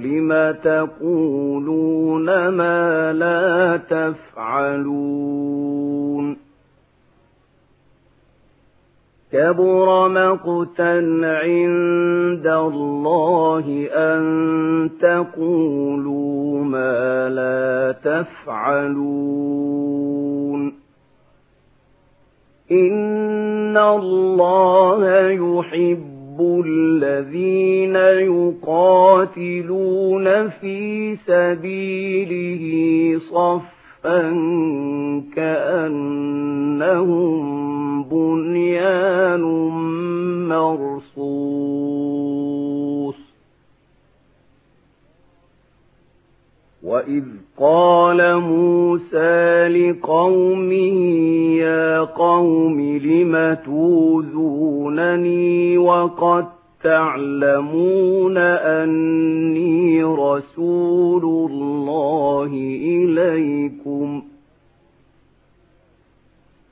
لم تقولون ما لا تفعلون كبر مقتا عند الله أن تقولوا ما لا تفعلون إن الله يحب الذين يقاتلون في سبيله صفا كأنهم بنيان مرصوص وإذ قال موسى لقومه قوم لم توذونني وقد تعلمون أني رسول الله إليكم.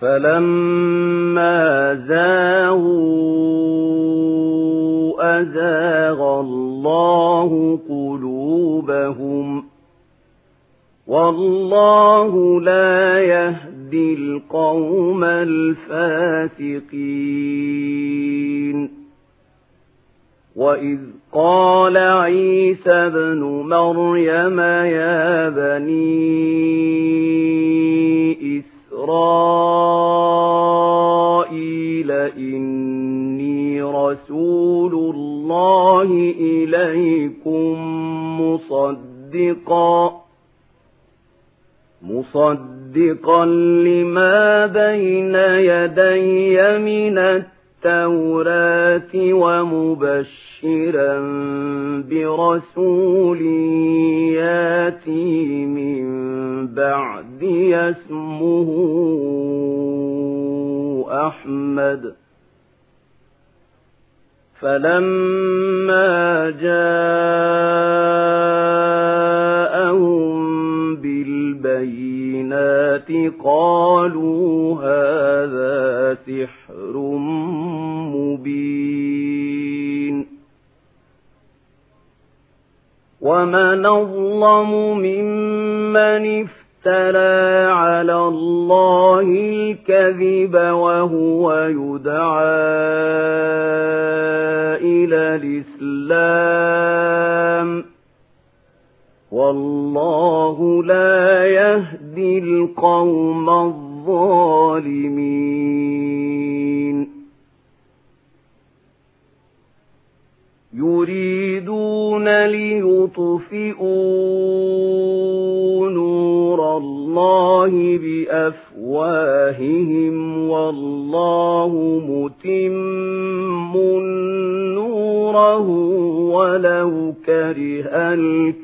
فلما زاغوا أزاغ الله قلوبهم. والله لا يهدي القوم الفاسقين. وإذ قال عيسى ابن مريم يا بني إسرائيل إني رسول الله إليكم مصدقاً مصدقا لما بين يدي من التوراة ومبشرا برسول ياتي من بعد اسمه أحمد. فلما جاءهم بالبينات قالوا هذا سحر مبين. ومن أظلم ممن افترى على الله الكذب وهو يدعى إلى الإسلام. والله لا يهدي القوم الظالمين. يريدون ليطفئوا نور الله بأفواههم والله متم نوره ولو كره الكافرون.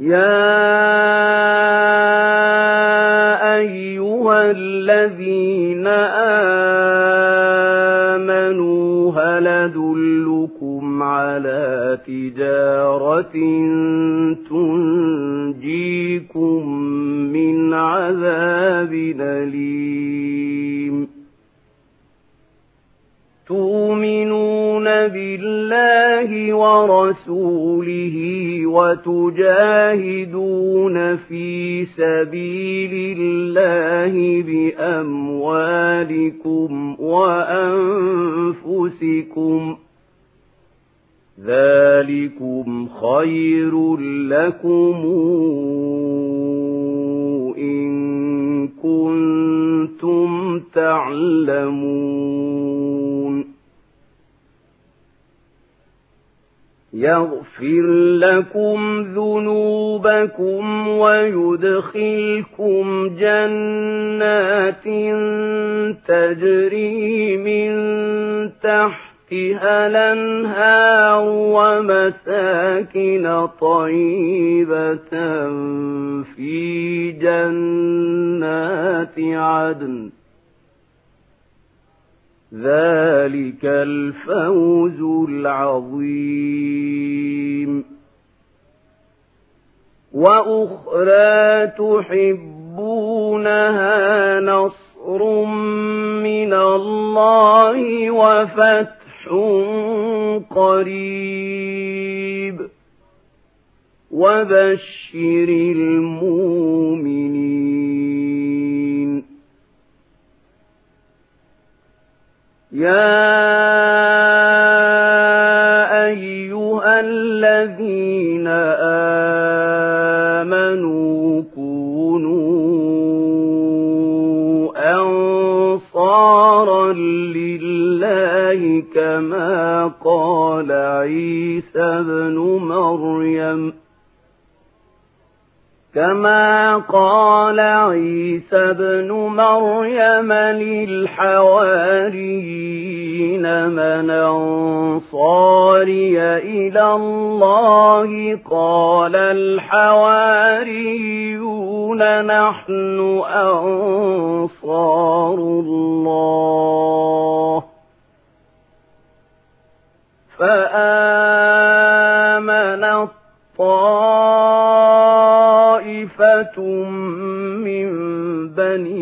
يا أيها الذين آمنوا هل أدلكم على تجارة تنجيكم من عذاب أليم تؤمنون بالله ورسوله وتجاهدون في سبيل الله بأموالكم وأنفسكم ذلكم خير لكم إن كنتم تعلمون يغفر لكم ذنوبكم ويدخلكم جنات تجري من تحت تحتها الأنهار ومساكن طيبة في جنات عدن. ذلك الفوز العظيم. وأخرى تحبونها نصر من الله وفتح قريب. وبشر المؤمنين. يا أيها الذين آمنوا كونوا أنصارا لله كما قال عيسى بن مريم كما قال عيسى بن مريم للحواريين من أنصاري إلى الله قال الحواريون نحن أنصار